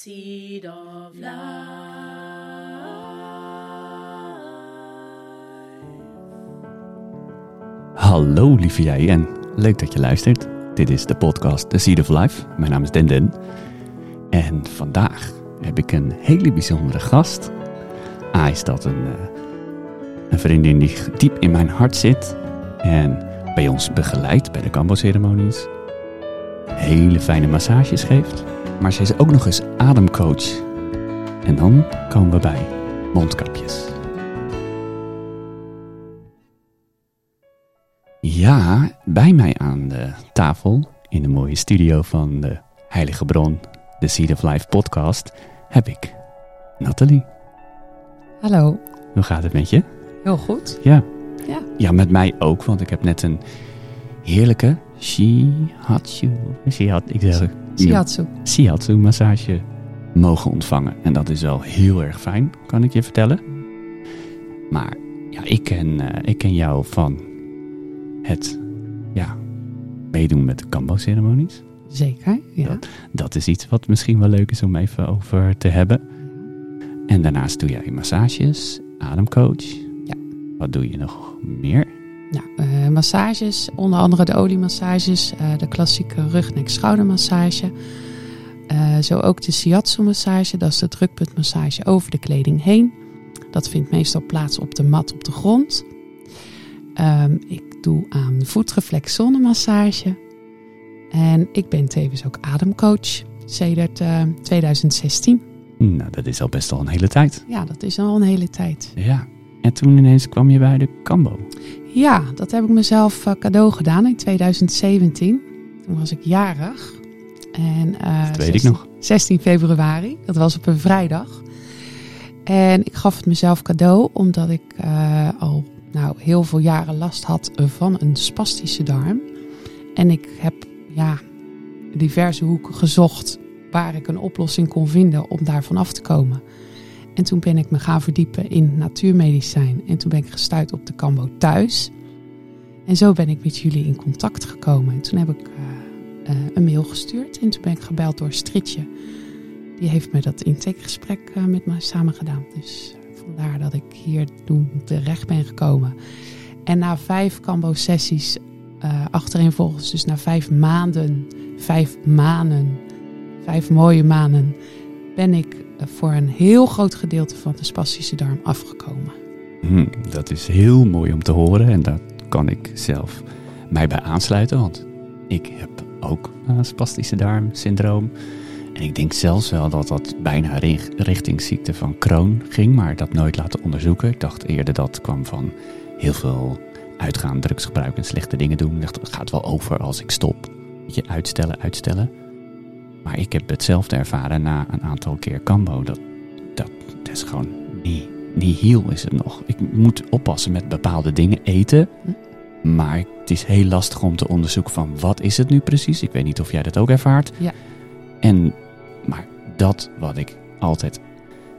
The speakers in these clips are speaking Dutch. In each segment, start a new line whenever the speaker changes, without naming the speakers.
Seed of Life.
Hallo lieve jij en leuk dat je luistert. Dit is de podcast The Seed of Life. Mijn naam is Den. En vandaag heb ik een hele bijzondere gast. A is dat een, eh, een vriendin die diep in mijn hart zit. En bij ons begeleidt bij de Cambo-ceremonies. Hele fijne massages geeft. Maar ze is ook nog eens ademcoach. En dan komen we bij mondkapjes. Ja, bij mij aan de tafel in de mooie studio van de Heilige Bron, de Seed of Life podcast, heb ik Nathalie.
Hallo.
Hoe gaat het met je?
Heel goed.
Ja.
Ja.
Ja, met mij ook, want ik heb net een heerlijke shihatsu, shihat, ik zeg,
Shiatsu.
shiatsu massage mogen ontvangen. En dat is wel heel erg fijn, kan ik je vertellen. Maar ja, ik ken, eh, ik ken jou van het ja, meedoen met de Kambo-ceremonies.
Zeker, ja.
Dat is iets wat misschien wel leuk is om even over te hebben. En daarnaast doe jij massages, ademcoach.
Ja.
Wat doe je nog meer?
Nou, massages, onder andere de oliemassages, eh, de klassieke rug, nek, schoudermassage. Eh, zo ook de shiatsu massage, dat is de drukpuntmassage over de kleding heen. Dat vindt meestal plaats op de mat op de grond. Ehm, ik doe aan voetreflex zonnemassage. En ik ben tevens ook ademcoach, sedert eh, 2016.
Nou, dat is al best al een hele tijd.
Ja, dat is al een hele tijd.
Ja. En toen ineens kwam je bij de Kambo.
Ja, dat heb ik mezelf eh, cadeau gedaan in 2017. Toen was ik jarig. En, eh,
Dat weet ik nog.
16 februari, dat was op een vrijdag. En ik gaf het mezelf cadeau omdat ik eh, al nou, heel veel jaren last had van een spastische darm. En ik heb ja, diverse hoeken gezocht waar ik een oplossing kon vinden om daarvan af te komen. En toen ben ik me gaan verdiepen in natuurmedicijn. En toen ben ik gestuurd op de Cambo thuis. En zo ben ik met jullie in contact gekomen. En toen heb ik uh, uh, een mail gestuurd. En toen ben ik gebeld door Stritje. Die heeft me dat intakegesprek uh, met mij samen gedaan. Dus vandaar dat ik hier toen terecht ben gekomen. En na vijf Cambo-sessies achtereenvolgens, dus na vijf maanden, vijf maanden, vijf mooie maanden, ben ik voor een heel groot gedeelte van de spastische darm afgekomen.
Hm, dat is heel mooi om te horen en daar kan ik zelf mij bij aansluiten, want ik heb ook een spastische darmsyndroom. En ik denk zelfs wel dat dat bijna richting ziekte van Crohn ging, maar dat nooit laten onderzoeken. Ik dacht eerder dat kwam van heel veel uitgaan, drugsgebruik en slechte dingen doen. Ik dacht, het gaat wel over als ik stop. Je uitstellen, uitstellen. Maar ik heb hetzelfde ervaren na een aantal keer Cambo. Dat, dat, dat is gewoon niet, niet heel is het nog. Ik moet oppassen met bepaalde dingen eten. Maar het is heel lastig om te onderzoeken van wat is het nu precies. Ik weet niet of jij dat ook ervaart.
Ja.
En, maar dat wat ik altijd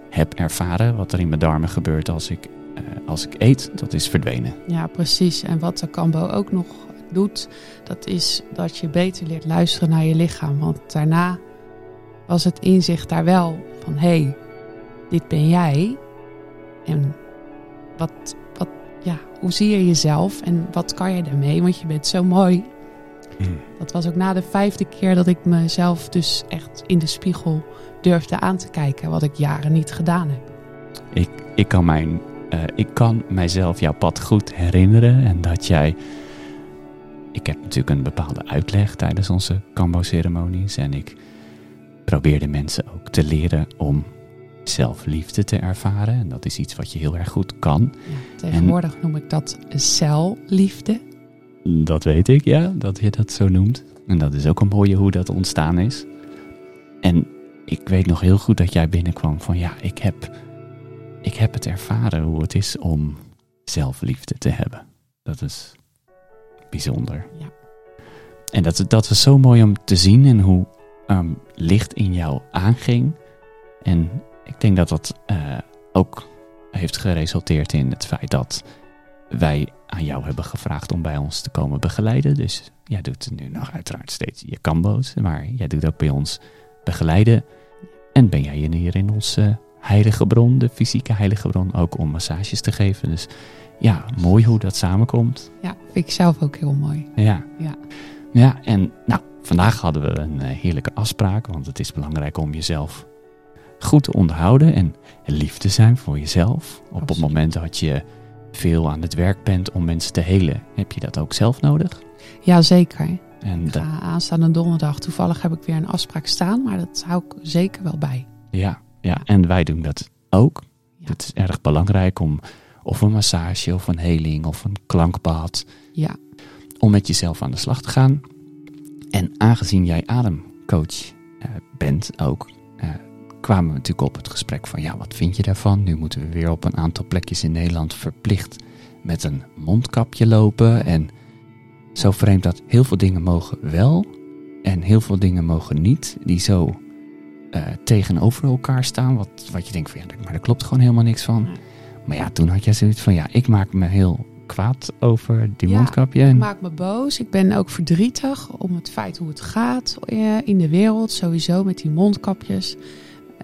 heb ervaren, wat er in mijn darmen gebeurt als ik, uh, als ik eet, dat is verdwenen.
Ja, precies. En wat de Cambo ook nog doet, dat is dat je beter leert luisteren naar je lichaam. Want daarna was het inzicht daar wel van hé, hey, dit ben jij. En wat, wat, ja, hoe zie je jezelf en wat kan je daarmee? Want je bent zo mooi.
Hmm.
Dat was ook na de vijfde keer dat ik mezelf dus echt in de spiegel durfde aan te kijken, wat ik jaren niet gedaan heb.
Ik, ik, kan, mijn, uh, ik kan mijzelf jouw pad goed herinneren en dat jij ik heb natuurlijk een bepaalde uitleg tijdens onze Cambo-ceremonies. En ik probeerde mensen ook te leren om zelfliefde te ervaren. En dat is iets wat je heel erg goed kan.
Ja, tegenwoordig en, noem ik dat celliefde.
Dat weet ik, ja, dat je dat zo noemt. En dat is ook een mooie hoe dat ontstaan is. En ik weet nog heel goed dat jij binnenkwam van ja, ik heb, ik heb het ervaren hoe het is om zelfliefde te hebben. Dat is bijzonder.
Ja.
En dat, dat was zo mooi om te zien en hoe um, licht in jou aanging. En ik denk dat dat uh, ook heeft geresulteerd in het feit dat wij aan jou hebben gevraagd om bij ons te komen begeleiden. Dus jij doet nu nog uiteraard steeds je kambo's, maar jij doet ook bij ons begeleiden. En ben jij hier in onze heilige bron, de fysieke heilige bron, ook om massages te geven. Dus ja, mooi hoe dat samenkomt.
Ja, vind ik zelf ook heel mooi.
Ja.
Ja.
Ja, en nou, vandaag hadden we een eh, heerlijke afspraak, want het is belangrijk om jezelf goed te onderhouden en lief te zijn voor jezelf. Op het moment dat je veel aan het werk bent om mensen te helen, heb je dat ook zelf nodig.
Ja, zeker.
En
Ik
da-
ga aanstaande donderdag. Toevallig heb ik weer een afspraak staan, maar dat hou ik zeker wel bij.
ja, ja, en wij doen dat ook.
Ja.
Het is erg belangrijk om of een massage of een heling of een klankbad
Ja,
om met jezelf aan de slag te gaan. En aangezien jij ademcoach eh, bent ook, eh, kwamen we natuurlijk op het gesprek van ja, wat vind je daarvan? Nu moeten we weer op een aantal plekjes in Nederland verplicht met een mondkapje lopen. En zo vreemd dat heel veel dingen mogen wel en heel veel dingen mogen niet, die zo eh, tegenover elkaar staan. Wat, wat je denkt van ja, maar daar klopt gewoon helemaal niks van. Maar ja, toen had jij zoiets van ja, ik maak me heel kwaad over die
Ja,
mondkapje. En,
maakt me boos. Ik ben ook verdrietig om het feit hoe het gaat eh, in de wereld. Sowieso met die mondkapjes.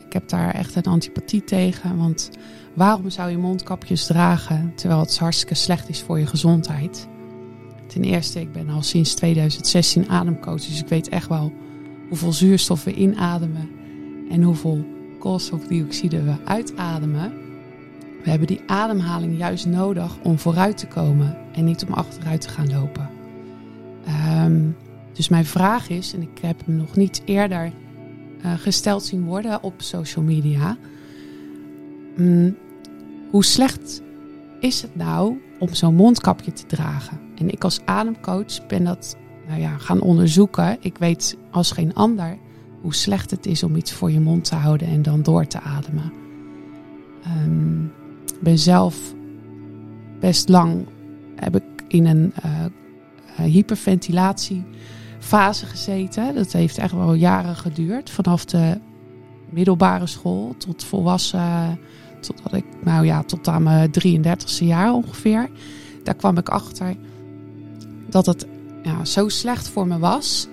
Ik heb daar echt een antipathie tegen. Want waarom zou je mondkapjes dragen terwijl het hartstikke slecht is voor je gezondheid? Ten eerste, ik ben al sinds 2016 ademcoach. Dus ik weet echt wel hoeveel zuurstof we inademen. En hoeveel koolstofdioxide we uitademen. We hebben die ademhaling juist nodig om vooruit te komen en niet om achteruit te gaan lopen. Ehm, dus mijn vraag is, en ik heb hem nog niet eerder eh, gesteld zien worden op social media. mm, hoe slecht is het nou om zo'n mondkapje te dragen? En ik als ademcoach ben dat nou ja, gaan onderzoeken. Ik weet als geen ander hoe slecht het is om iets voor je mond te houden en dan door te ademen. Ik ben zelf best lang heb ik in een eh, hyperventilatiefase gezeten. Dat heeft echt wel jaren geduurd. Vanaf de middelbare school tot volwassen, totdat ik, nou ja, tot aan mijn 33ste jaar ongeveer. Daar kwam ik achter dat het ja, zo slecht voor me was.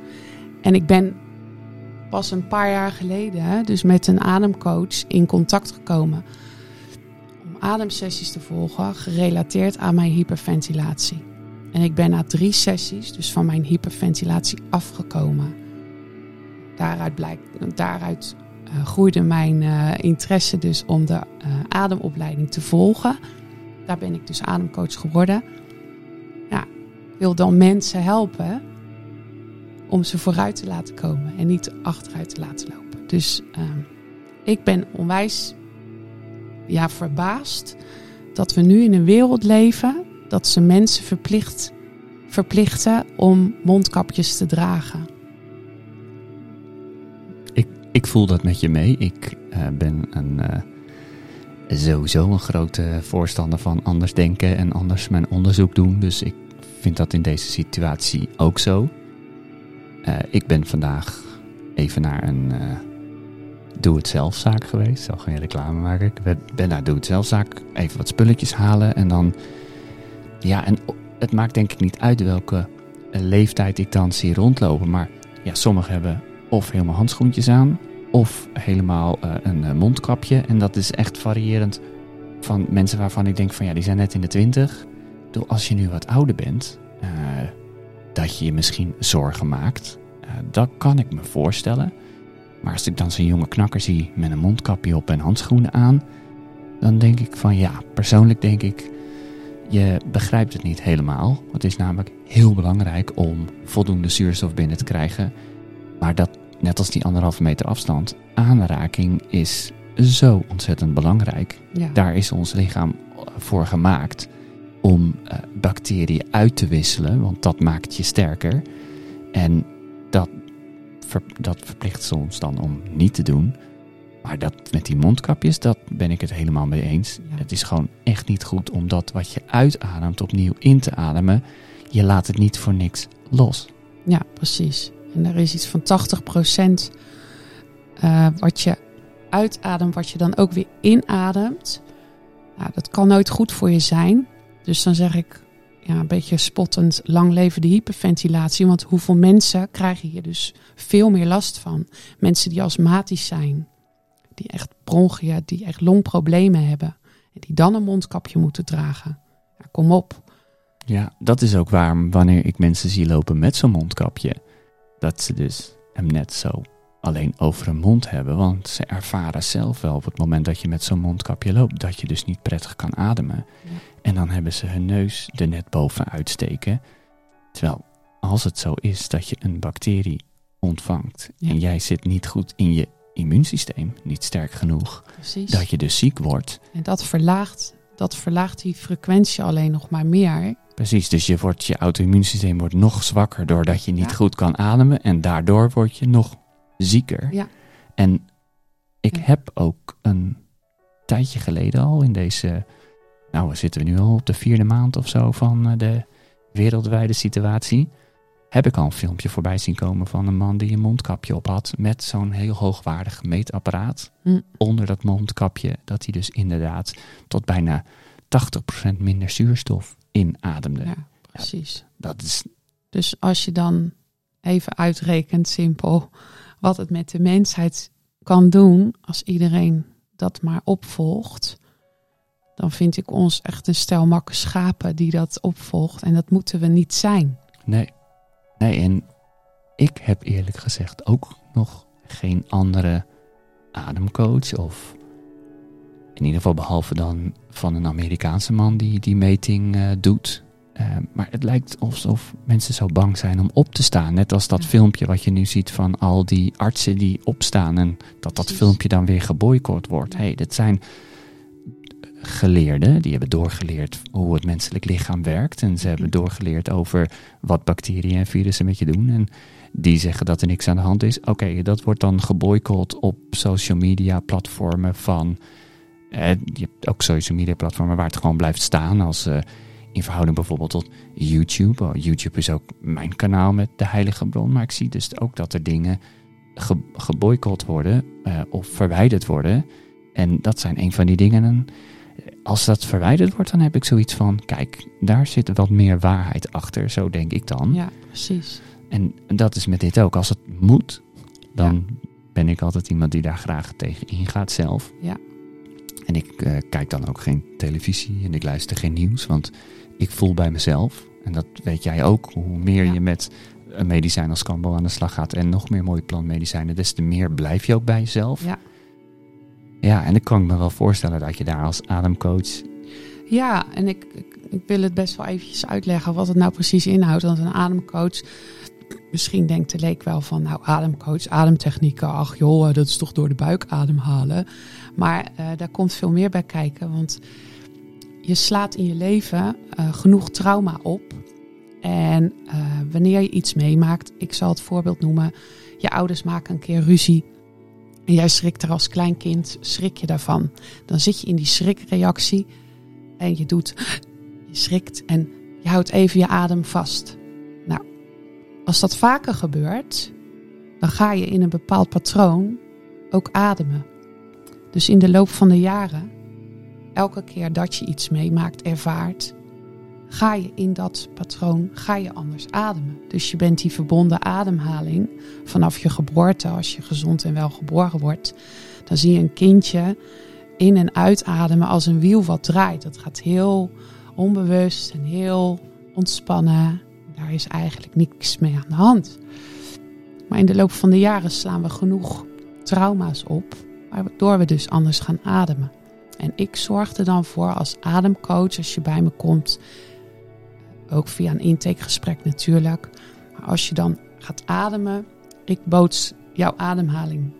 En ik ben pas een paar jaar geleden, dus met een ademcoach, in contact gekomen om ademsessies te volgen gerelateerd aan mijn hyperventilatie. En ik ben na drie sessies dus van mijn hyperventilatie afgekomen. Daaruit, blijkt, daaruit eh, groeide mijn eh, interesse dus om de eh, ademopleiding te volgen. Daar ben ik dus ademcoach geworden. Ja, wil dan mensen helpen om ze vooruit te laten komen en niet achteruit te laten lopen. Dus ehm, ik ben onwijs ja, verbaasd dat we nu in een wereld leven dat ze mensen verplicht, verplichten om mondkapjes te dragen.
ik, ik voel dat met je mee. Ik eh, ben een, eh, sowieso een grote voorstander van anders denken en anders mijn onderzoek doen. Dus ik vind dat in deze situatie ook zo. Eh, ik ben vandaag even naar een doe-het-zelf-zaak geweest. Zal geen reclame maken. Ik ben, naar doe-het-zelf-zaak even wat spulletjes halen. En dan... Ja, en het maakt denk ik niet uit welke leeftijd ik dan zie rondlopen. Maar ja, sommigen hebben of helemaal handschoentjes aan... of helemaal eh, een eh, mondkapje. En dat is echt variërend van mensen waarvan ik denk van... ja, die zijn net in de twintig. Door als je nu wat ouder bent... eh, dat je je misschien zorgen maakt. Dat kan ik me voorstellen. Maar als ik dan zo'n jonge knakker zie met een mondkapje op en handschoenen aan, dan denk ik van ja, persoonlijk denk ik, je begrijpt het niet helemaal. Het is namelijk heel belangrijk om voldoende zuurstof binnen te krijgen. Maar dat, net als die anderhalve meter afstand, aanraking is zo ontzettend belangrijk.
Ja,
Daar is ons lichaam voor gemaakt om eh, bacteriën uit te wisselen, want dat maakt je sterker. En dat, ver- dat verplicht ze ons dan om niet te doen. Maar dat met die mondkapjes, dat ben ik het helemaal mee eens.
Ja.
Het is gewoon echt niet goed om dat wat je uitademt opnieuw in te ademen. Je laat het niet voor niks los.
ja, precies. En er is iets van 80% eh, wat je uitademt, wat je dan ook weer inademt. Nou, dat kan nooit goed voor je zijn. Dus dan zeg ik ja, een beetje spottend, lang leven de hyperventilatie. Want hoeveel mensen krijgen hier dus veel meer last van? Mensen die astmatisch zijn. die echt bronchiën, die echt longproblemen hebben. En die dan een mondkapje moeten dragen. Ja, kom op.
Ja, dat is ook waarom wanneer ik mensen zie lopen met zo'n mondkapje, dat ze dus hem net zo alleen over hun mond hebben. Want ze ervaren zelf wel op het moment dat je met zo'n mondkapje loopt, dat je dus niet prettig kan ademen.
Ja.
En dan hebben ze hun neus er net bovenuit steken. Terwijl als het zo is dat je een bacterie ontvangt
Ja.
en jij zit niet goed in je immuunsysteem, niet sterk genoeg,
Precies.
dat je dus ziek wordt.
En dat verlaagt, dat verlaagt die frequentie alleen nog maar meer.
Precies, dus je, wordt, je auto-immuunsysteem wordt nog zwakker doordat je niet
Ja.
goed kan ademen en daardoor word je nog zieker.
Ja.
En ik
Ja.
heb ook een tijdje geleden al in deze, nou we zitten we nu al op de vierde maand of zo van eh, de wereldwijde situatie, heb ik al een filmpje voorbij zien komen van een man die een mondkapje op had met zo'n heel hoogwaardig meetapparaat
Hm.
onder dat mondkapje, dat hij dus inderdaad tot bijna 80% minder zuurstof inademde.
Ja, precies.
Dat is,
Dus als je dan even uitrekent, simpel, wat het met de mensheid kan doen als iedereen dat maar opvolgt, dan vind ik ons echt een stel makke schapen die dat opvolgt. En dat moeten we niet zijn.
nee. Nee, en ik heb eerlijk gezegd ook nog geen andere ademcoach of in ieder geval behalve dan van een Amerikaanse man die die meting eh, doet. Eh, maar het lijkt alsof mensen zo bang zijn om op te staan. Net als dat
Ja.
filmpje wat je nu ziet van al die artsen die opstaan en dat dat
Precies.
filmpje dan weer geboycott wordt. Hey, dat zijn geleerden, die hebben doorgeleerd hoe het menselijk lichaam werkt. En ze hebben doorgeleerd over wat bacteriën en virussen met je doen. En die zeggen dat er niks aan de hand is. Oké, dat wordt dan geboycott op social media platformen van... Eh, je hebt ook social media platformen waar het gewoon blijft staan als... eh, in verhouding bijvoorbeeld tot YouTube. YouTube is ook mijn kanaal met de heilige bron. Maar ik zie dus ook dat er dingen ge geboycott worden eh, of verwijderd worden. En dat zijn een van die dingen. En als dat verwijderd wordt, dan heb ik zoiets van... Kijk, daar zit wat meer waarheid achter. Zo denk ik dan.
Ja, precies.
En dat is met dit ook. Als het moet, dan ben ik altijd iemand die daar graag tegen ingaat zelf.
Ja.
En ik eh, kijk dan ook geen televisie en ik luister geen nieuws, want ik voel bij mezelf, en dat weet jij ook, hoe meer
Ja.
je met een medicijn als Campbell aan de slag gaat en nog meer mooie plantmedicijnen, des te meer blijf je ook bij jezelf.
Ja.
Ja, en ik kan me wel voorstellen dat je daar als ademcoach...
Ja, en ik, ik, ik wil het best wel eventjes uitleggen wat het nou precies inhoudt. Want een ademcoach, misschien denkt de leek wel van, nou ademcoach, ademtechnieken, ach joh, dat is toch door de buik ademhalen. Maar eh, daar komt veel meer bij kijken, want je slaat in je leven eh, genoeg trauma op. En eh, wanneer je iets meemaakt, ik zal het voorbeeld noemen, je ouders maken een keer ruzie. En jij schrikt er als klein kind, schrik je daarvan. Dan zit je in die schrikreactie en je doet, je schrikt en je houdt even je adem vast. Nou, als dat vaker gebeurt, dan ga je in een bepaald patroon ook ademen. Dus in de loop van de jaren, elke keer dat je iets meemaakt, ervaart, ga je in dat patroon, ga je anders ademen. Dus je bent die verbonden ademhaling vanaf je geboorte, als je gezond en wel geboren wordt. Dan zie je een kindje in- en uitademen als een wiel wat draait. Dat gaat heel onbewust en heel ontspannen. Daar is eigenlijk niks mee aan de hand. Maar in de loop van de jaren slaan we genoeg trauma's op, waardoor we dus anders gaan ademen. En ik zorg er dan voor als ademcoach, als je bij me komt, ook via een intakegesprek natuurlijk. Maar als je dan gaat ademen, ik boots jouw ademhaling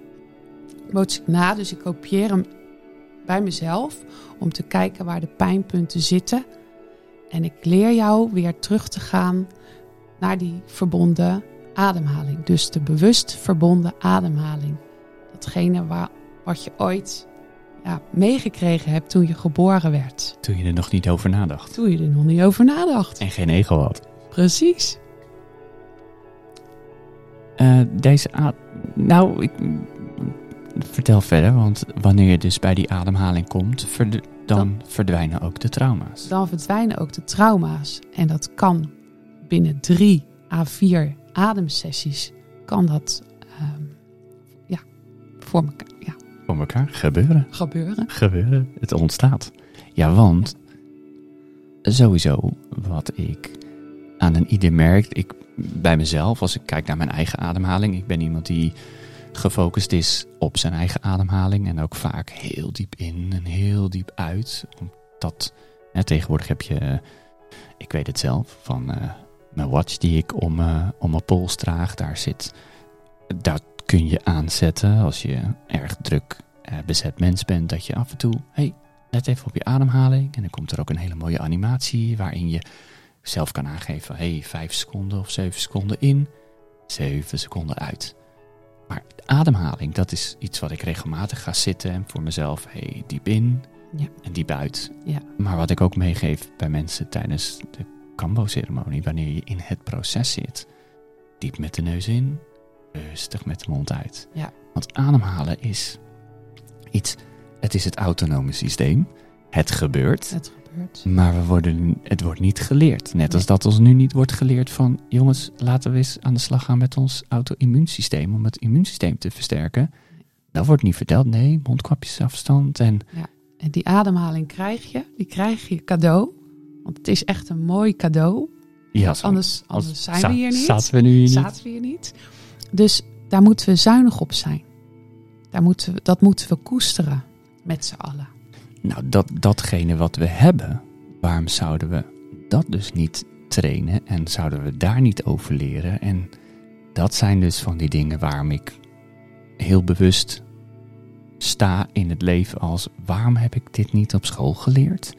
boots ik na, dus ik kopieer hem bij mezelf om te kijken waar de pijnpunten zitten. En ik leer jou weer terug te gaan naar die verbonden ademhaling. Dus de bewust verbonden ademhaling. Datgene waar, wat je ooit ja, meegekregen hebt toen je geboren werd.
Toen je er nog niet over nadacht.
Toen je er nog niet over nadacht.
En geen ego had.
Precies.
Eh, deze Nou, ik... Vertel verder, want wanneer je dus bij die ademhaling komt, verd- dan verdwijnen ook de trauma's.
Dan verdwijnen ook de trauma's. En dat kan binnen drie à vier ademsessies. Kan dat ehm, ja, voor elkaar. Ja,
voor elkaar. Gebeuren.
gebeuren.
Gebeuren. Het ontstaat. Ja, want sowieso wat ik aan een ieder merk, ik bij mezelf, als ik kijk naar mijn eigen ademhaling, ik ben iemand die gefocust is op zijn eigen ademhaling en ook vaak heel diep in en heel diep uit. Omdat hè, tegenwoordig heb je, ik weet het zelf, van eh, mijn watch die ik om, eh, om mijn pols draag, daar zit, dat kun je aanzetten als je erg druk eh, bezet mens bent, dat je af en toe, hey, let even op je ademhaling. En dan komt er ook een hele mooie animatie waarin je zelf kan aangeven, hey, vijf seconden of zeven seconden in, zeven seconden uit. Maar ademhaling, dat is iets wat ik regelmatig ga zitten en voor mezelf, hey, diep in
Ja.
en diep uit.
Ja.
Maar wat ik ook meegeef bij mensen tijdens de Kambo-ceremonie, wanneer je in het proces zit, diep met de neus in, rustig met de mond uit.
Ja.
Want ademhalen is iets, het is het autonome systeem. Het gebeurt.
Het gebeurt.
Maar we worden, het wordt niet geleerd. Net als
Nee.
dat ons nu niet wordt geleerd van... jongens, laten we eens aan de slag gaan met ons auto-immuunsysteem... om het immuunsysteem te versterken. Dat wordt niet verteld. Nee, mondkapjesafstand en...
En die ademhaling krijg je, die krijg je cadeau. Want het is echt een mooi cadeau.
Ja, zo.
Anders,
Als-
anders zijn we hier niet.
Zaten we nu hier niet?
Zaten we hier niet. Dus daar moeten we zuinig op zijn. Daar moeten we, dat moeten we koesteren met z'n allen.
Nou, dat, datgene wat we hebben... waarom zouden we dat dus niet trainen... en zouden we daar niet over leren? En dat zijn dus van die dingen waarom ik heel bewust sta in het leven als waarom heb ik dit niet op school geleerd?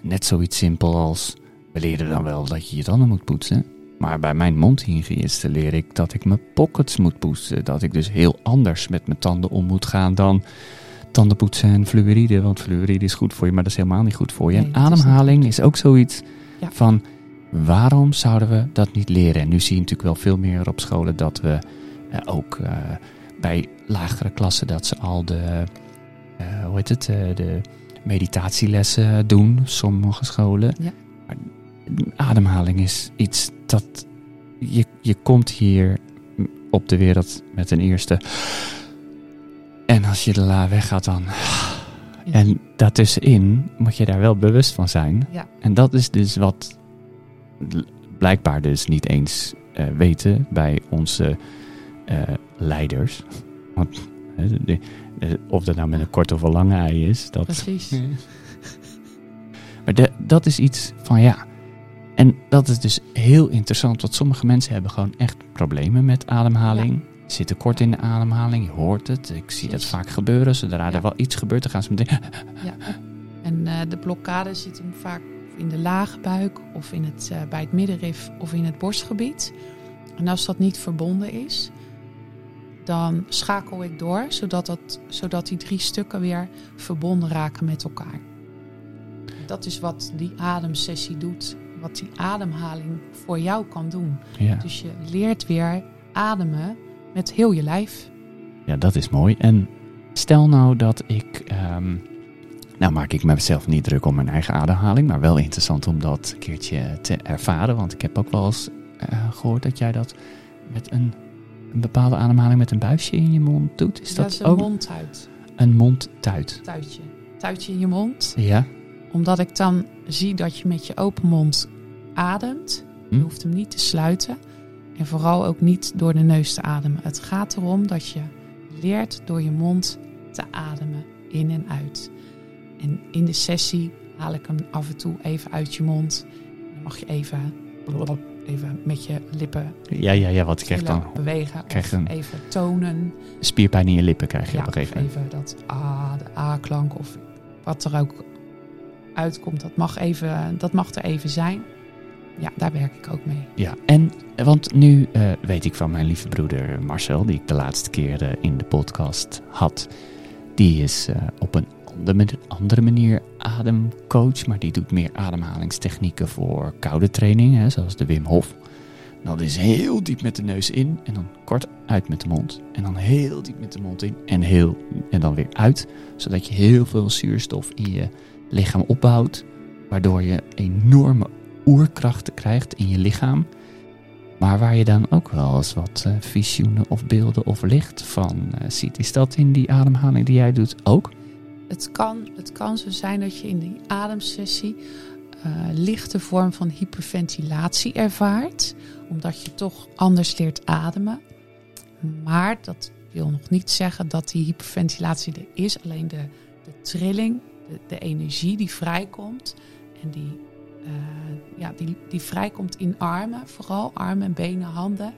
Net zoiets simpel als we leren dan wel dat je je tanden moet poetsen. Maar bij mijn mondhygiëniste leer ik dat ik mijn pockets moet poetsen. Dat ik dus heel anders met mijn tanden om moet gaan dan tandenpoetsen en fluoride. Want fluoride is goed voor je, maar dat is helemaal niet goed voor je.
Nee,
en
is
ademhaling is ook zoiets
Ja.
van waarom zouden we dat niet leren? En nu zie je natuurlijk wel veel meer op scholen dat we eh, ook eh, bij lagere klassen dat ze al de, eh, hoe heet het, eh, de meditatielessen doen, sommige scholen.
Ja.
Ademhaling is iets dat je, je komt hier op de wereld met een eerste. En als je de la weggaat dan. En daartussenin moet je daar wel bewust van zijn.
Ja.
En dat is dus wat blijkbaar dus niet eens eh, weten bij onze eh, leiders. Want eh, of dat nou met een korte of een lange ei is, dat,
Precies.
maar de- dat is iets van ja. En dat is dus heel interessant, want sommige mensen hebben gewoon echt problemen met ademhaling. Zitten kort in de ademhaling, je hoort het. Ik zie dat vaak gebeuren. Zodra
Ja.
er wel iets gebeurt, dan gaan ze meteen.
Ja. En eh, de blokkade zit hem vaak in de lage buik of in het, eh, bij het middenrif of in het borstgebied. En als dat niet verbonden is, dan schakel ik door zodat, dat, zodat die drie stukken weer verbonden raken met elkaar. Dat is wat die ademsessie doet, wat die ademhaling voor jou kan doen.
Ja.
Dus je leert weer ademen met heel je lijf.
ja, dat is mooi. En stel nou dat ik. ehm, nou, maak ik mezelf niet druk om mijn eigen ademhaling, maar wel interessant om dat een keertje te ervaren. Want ik heb ook wel eens eh, gehoord dat jij dat met een, een bepaalde ademhaling met een buisje in je mond doet. Is dat,
is een
ook
mondtuit,
een mondtuit?
tuitje. Tuitje in je mond.
Ja.
Omdat ik dan zie dat je met je open mond ademt. Je
Hm?
hoeft hem niet te sluiten. En vooral ook niet door de neus te ademen. Het gaat erom dat je leert door je mond te ademen. In en uit. En in de sessie haal ik hem af en toe even uit je mond. Dan mag je even, even met je lippen
Ja, ja, ja, wat krijg dan?
bewegen.
Krijg
Of
je een-
even tonen.
Spierpijn in je lippen krijg je
Ja,
op een gegeven moment.
even dat A, de A-klank of wat er ook uitkomt. Dat mag, even, dat mag er even zijn. Ja, daar werk ik ook mee.
Ja, en want nu eh, weet ik van mijn lieve broeder Marcel, die ik de laatste keer eh, in de podcast had. Die is eh, op een andere, man- andere manier ademcoach, maar die doet meer ademhalingstechnieken voor koude training, hè, zoals de Wim Hof. Dat is heel diep met de neus in en dan kort uit met de mond. En dan heel diep met de mond in en, heel, en dan weer uit. Zodat je heel veel zuurstof in je lichaam opbouwt. Waardoor je enorme oerkrachten krijgt in je lichaam. Maar waar je dan ook wel eens wat eh, visioenen of beelden of licht van eh, ziet. Is dat in die ademhaling die jij doet ook?
Het kan, het kan zo zijn dat je in die ademsessie eh lichte vorm van hyperventilatie ervaart. Omdat je toch anders leert ademen. Maar dat wil nog niet zeggen dat die hyperventilatie er is. Alleen de, de trilling, de, de energie die vrijkomt. En die, eh, ja, die, die vrijkomt in armen, vooral armen en benen, handen.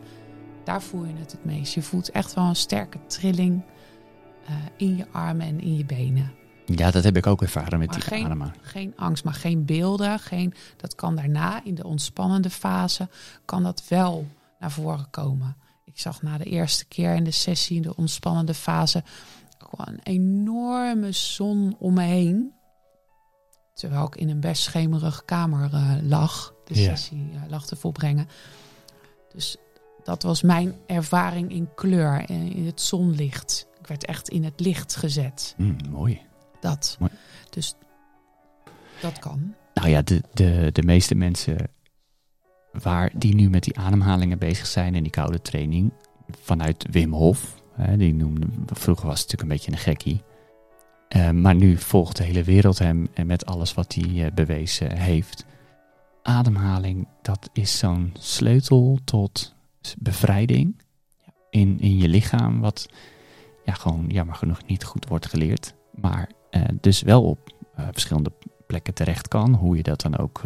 Daar voel je het het meest. Je voelt echt wel een sterke trilling eh, in je armen en in je benen.
Ja, dat heb ik ook ervaren met
Maar
die
geen-. Geen angst, maar geen beelden. Geen, dat kan daarna, in de ontspannende fase, kan dat wel naar voren komen. Ik zag na de eerste keer in de sessie, in de ontspannende fase, gewoon een enorme zon om me heen. Terwijl ik in een best schemerige kamer eh, lag, de
Ja.
sessie eh, lag te volbrengen. Dus dat was mijn ervaring in kleur, in in het zonlicht. Ik werd echt in het licht gezet.
Hm, mooi.
Dat.
Mooi.
Dus dat kan.
Nou ja, de, de, de meeste mensen waar die nu met die ademhalingen bezig zijn en die koude training vanuit Wim Hof, die noemde, vroeger was het natuurlijk een beetje een gekkie. Eh, maar nu volgt de hele wereld hem en met alles wat hij eh, bewezen heeft. Ademhaling, dat is zo'n sleutel tot bevrijding in, in je lichaam, wat ja, gewoon jammer genoeg niet goed wordt geleerd. Maar eh, dus wel op verschillende plekken terecht kan, hoe je dat dan ook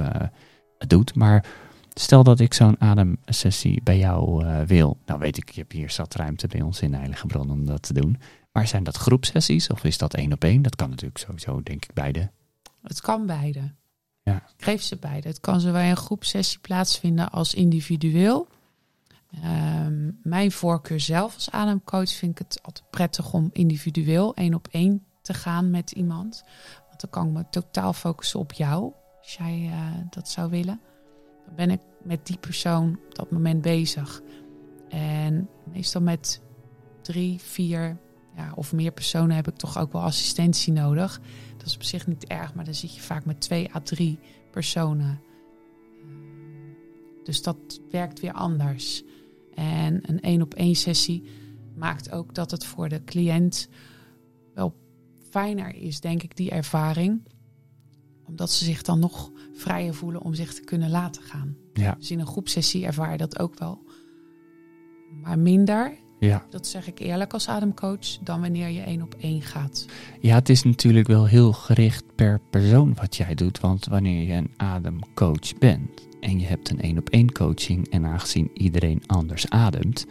doet. Maar stel dat ik zo'n ademsessie bij jou eh, wil. Nou weet ik, je hebt hier zat ruimte bij ons in Heiligenbron om dat te doen. Maar zijn dat groepsessies of is dat één op één? Dat kan natuurlijk sowieso, denk ik, beide.
Het kan beide.
Ja.
Ik geef ze beide. Het kan zowel een groepsessie plaatsvinden als individueel. Ehm, mijn voorkeur zelf als ademcoach vind ik het altijd prettig om individueel één op één te gaan met iemand. Want dan kan ik me totaal focussen op jou, als jij eh, dat zou willen. Ben ik met die persoon op dat moment bezig. En meestal met drie, vier ja, of meer personen heb ik toch ook wel assistentie nodig. Dat is op zich niet erg, maar dan zit je vaak met twee à drie personen. Ehm, Dus dat werkt weer anders. En een één op één sessie maakt ook dat het voor de cliënt wel fijner is, denk ik, die ervaring. Omdat ze zich dan nog vrijer voelen om zich te kunnen laten gaan.
Ja,
Dus in een groepsessie ervaar je dat ook wel. Maar minder,
ja.
dat zeg ik eerlijk als ademcoach, dan wanneer je één op één gaat.
ja, het is natuurlijk wel heel gericht per persoon wat jij doet. Want wanneer je een ademcoach bent en je hebt een één op één coaching en aangezien iedereen anders ademt,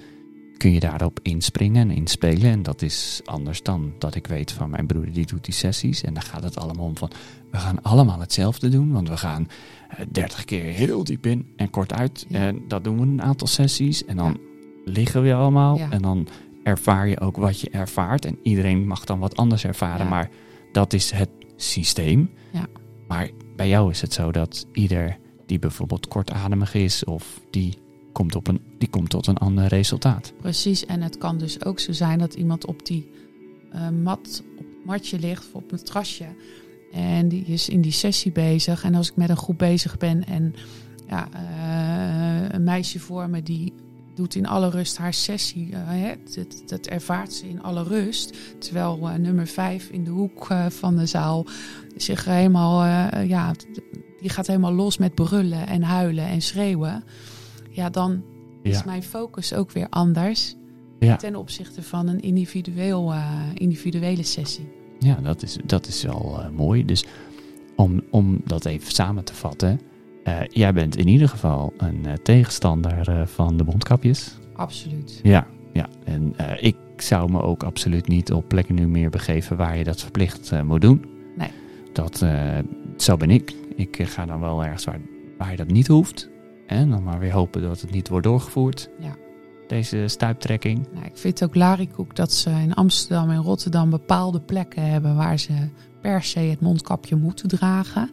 kun je daarop inspringen en inspelen. En dat is anders dan dat ik weet van mijn broer die doet die sessies. En dan gaat het allemaal om van, we gaan allemaal hetzelfde doen. Want we gaan eh, 30 keer heel diep in en kort uit.
Ja.
En dat doen we een aantal sessies. En dan liggen we allemaal.
Ja.
En dan ervaar je ook wat je ervaart. En iedereen mag dan wat anders ervaren. Maar dat is het systeem.
Ja.
Maar bij jou is het zo dat ieder die bijvoorbeeld kortademig is of die komt, op een, die komt tot een ander resultaat.
Precies, en het kan dus ook zo zijn dat iemand op die eh, mat, op het matje ligt of op een trasje. En die is in die sessie bezig. En als ik met een groep bezig ben en ja, eh, een meisje voor me die doet in alle rust haar sessie. eh, dat, dat ervaart ze in alle rust. Terwijl nummer vijf in de hoek van de zaal zich helemaal, ja, die gaat helemaal los met brullen en huilen en schreeuwen. Ja, dan is
Ja.
mijn focus ook weer anders
Ja.
ten opzichte van een individueel, eh, individuele sessie.
Ja, dat is, dat is wel eh, mooi. Dus om, om dat even samen te vatten. eh, jij bent in ieder geval een tegenstander van de mondkapjes.
Absoluut.
Ja, ja. En ik zou me ook absoluut niet op plekken nu meer begeven waar je dat verplicht moet doen.
Nee.
Dat, zo ben ik. Ik ga dan wel ergens waar, waar je dat niet hoeft. En dan maar weer hopen dat het niet wordt doorgevoerd.
Ja.
Deze stuiptrekking.
Nou, ik vind het ook larikoek dat ze in Amsterdam en Rotterdam bepaalde plekken hebben waar ze per se het mondkapje moeten dragen.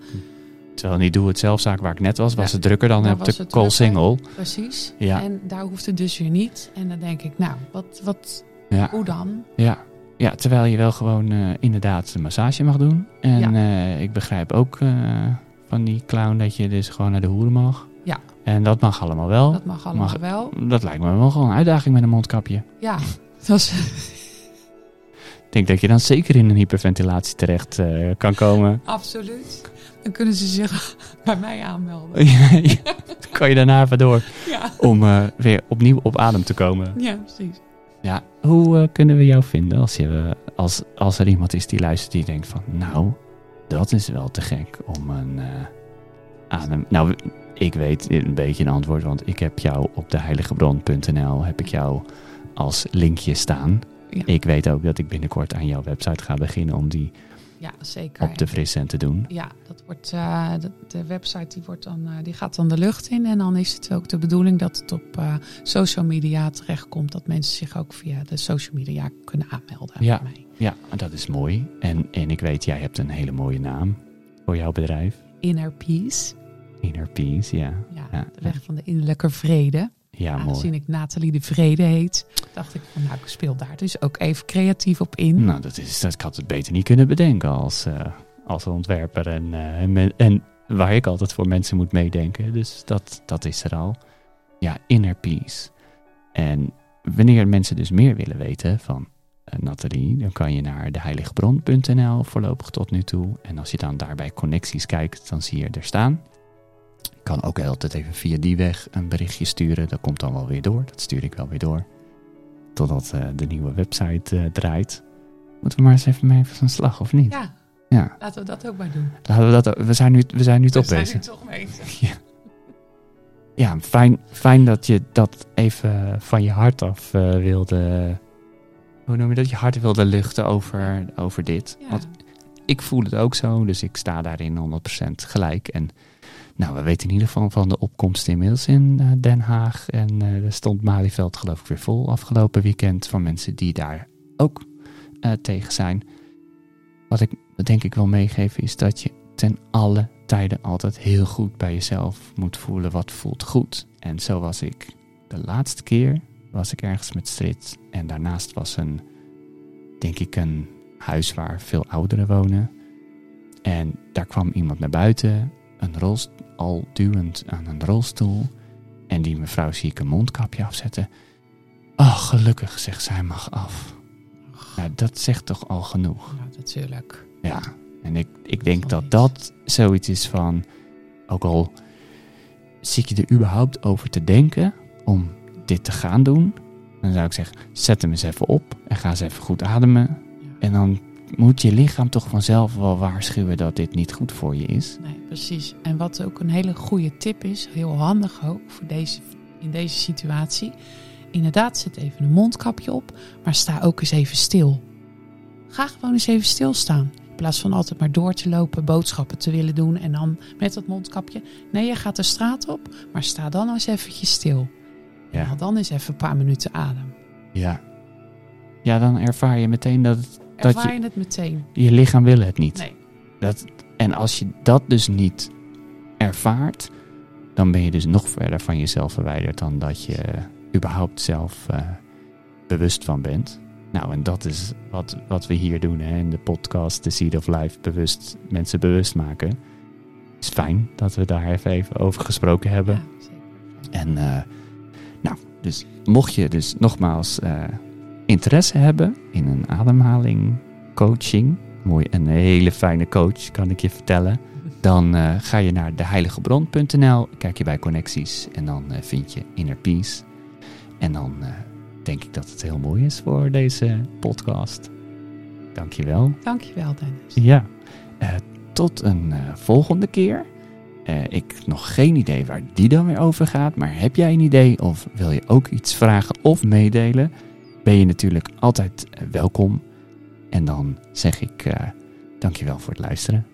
Terwijl niet doe het zelfzaak waar ik net was, was
Ja,
het drukker dan op de Koolsingel.
Precies.
Ja.
En daar hoeft het dus weer niet. En dan denk ik, nou, wat, wat,
Ja.
hoe dan?
Ja. ja, terwijl je wel gewoon eh, inderdaad een massage mag doen. En eh, ik begrijp ook eh, van die clown dat je dus gewoon naar de hoeren mag. En dat mag allemaal wel.
Dat mag allemaal
Mag-
wel.
Dat lijkt me wel gewoon een uitdaging met een mondkapje.
Ja, dat is
Ik denk dat je dan zeker in een hyperventilatie terecht eh, kan komen.
absoluut. Dan kunnen ze zich bij mij aanmelden.
Ja, kan je daarna even door
Ja,
om eh, weer opnieuw op adem te komen.
ja precies.
Ja, hoe eh, kunnen we jou vinden als, je, als, als er iemand is die luistert die denkt van... Nou, dat is wel te gek om een adem... Nou, ik weet een beetje een antwoord, want ik heb jou op deheiligebron.nl heb ik jou als linkje staan.
Ja.
Ik weet ook dat ik binnenkort aan jouw website ga beginnen om die
Ja, zeker.
op te frissen en te doen.
Ja, dat wordt, eh, de, de website die, wordt dan, eh, die gaat dan de lucht in. En dan is het ook de bedoeling dat het op eh, social media terechtkomt. Dat mensen zich ook via de social media kunnen aanmelden
Ja.
bij mij.
Ja, dat is mooi. En, en ik weet, jij hebt een hele mooie naam voor jouw bedrijf.
Inner Peace.
Inner Peace, ja.
Ja,
Ja.
de weg van de innerlijke vrede.
Ja, mooi.
Aangezien ik Nathalie de Vrede heet, dacht ik van nou, ik speel daar dus ook even creatief op in.
Nou, dat is, dat, ik had het beter niet kunnen bedenken als, eh, als ontwerper. En, eh, en, waar ik altijd voor mensen moet meedenken. Dus dat, dat is er al. Ja, inner peace. En wanneer mensen dus meer willen weten van eh, Nathalie, dan kan je naar deheiligebron.nl voorlopig tot nu toe. En als je dan daarbij connecties kijkt, dan zie je er staan. Ik kan ook altijd even via die weg een berichtje sturen. Dat komt dan wel weer door. Dat stuur ik wel weer door. Totdat eh, de nieuwe website eh, draait. Moeten we maar eens even mee van slag, of niet?
Ja,
Ja.
laten we dat ook maar doen.
Laten we, dat, we zijn nu, we zijn nu toch
We zijn
bezig.
er toch bezig.
Ja, fijn, fijn dat je dat even van je hart af eh, wilde. Hoe noem je dat? Je hart wilde luchten over, over dit.
Ja.
Want ik voel het ook zo, dus ik sta daarin 100% gelijk. En nou, we weten in ieder geval van de opkomst inmiddels in eh, Den Haag. En eh, er stond Malieveld geloof ik weer vol afgelopen weekend van mensen die daar ook eh, tegen zijn. Wat ik denk ik wil meegeven is dat je ten alle tijden altijd heel goed bij jezelf moet voelen wat voelt goed. En zo was ik de laatste keer was ik ergens met strit en daarnaast was een, denk ik, een huis waar veel ouderen wonen. En daar kwam iemand naar buiten, een rolst al duwend aan een rolstoel. En die mevrouw zie ik een mondkapje afzetten. Oh, gelukkig, zegt zij, mag af. Nou, dat zegt toch al genoeg.
Nou, natuurlijk.
Ja, en ik, ik denk dat dat zoiets is van, ook al zit je er überhaupt over te denken om dit te gaan doen, dan zou ik zeggen, zet hem eens even op en ga eens even goed ademen.
Ja.
En dan moet je lichaam toch vanzelf wel waarschuwen dat dit niet goed voor je is.
Nee, precies. En wat ook een hele goede tip is, heel handig ook voor deze, in deze situatie. Inderdaad, zet even een mondkapje op, maar sta ook eens even stil. Ga gewoon eens even stilstaan. In plaats van altijd maar door te lopen, boodschappen te willen doen en dan met dat mondkapje. Nee, je gaat de straat op, maar sta dan eens eventjes stil.
Ja.
En dan eens even een paar minuten adem.
Ja, ja dan ervaar je meteen dat het- Dat
Ervaar
je-
het meteen?
je lichaam wil het niet.
Nee.
Dat, en als je dat dus niet ervaart, dan ben je dus nog verder van jezelf verwijderd dan dat je überhaupt zelf eh, bewust van bent. Nou, en dat is wat, wat we hier doen hè, in de podcast The Seed of Life, bewust, mensen bewust maken. Het is fijn dat we daar even, even over gesproken hebben.
Ja, zeker.
En eh, nou, dus mocht je dus nogmaals eh, interesse hebben in een ademhaling coaching, mooi, een hele fijne coach kan ik je vertellen, dan eh, ga je naar deheiligebron.nl, kijk je bij connecties en dan eh, vind je Inner Peace. En dan eh, denk ik dat het heel mooi is voor deze podcast. Dankjewel.
Dankjewel, Dennis.
Ja, tot een volgende keer. Eh, ik heb nog geen idee waar die dan weer over gaat. Maar heb jij een idee of wil je ook iets vragen of meedelen? Ben je natuurlijk altijd eh, welkom. En dan zeg ik eh dankjewel voor het luisteren.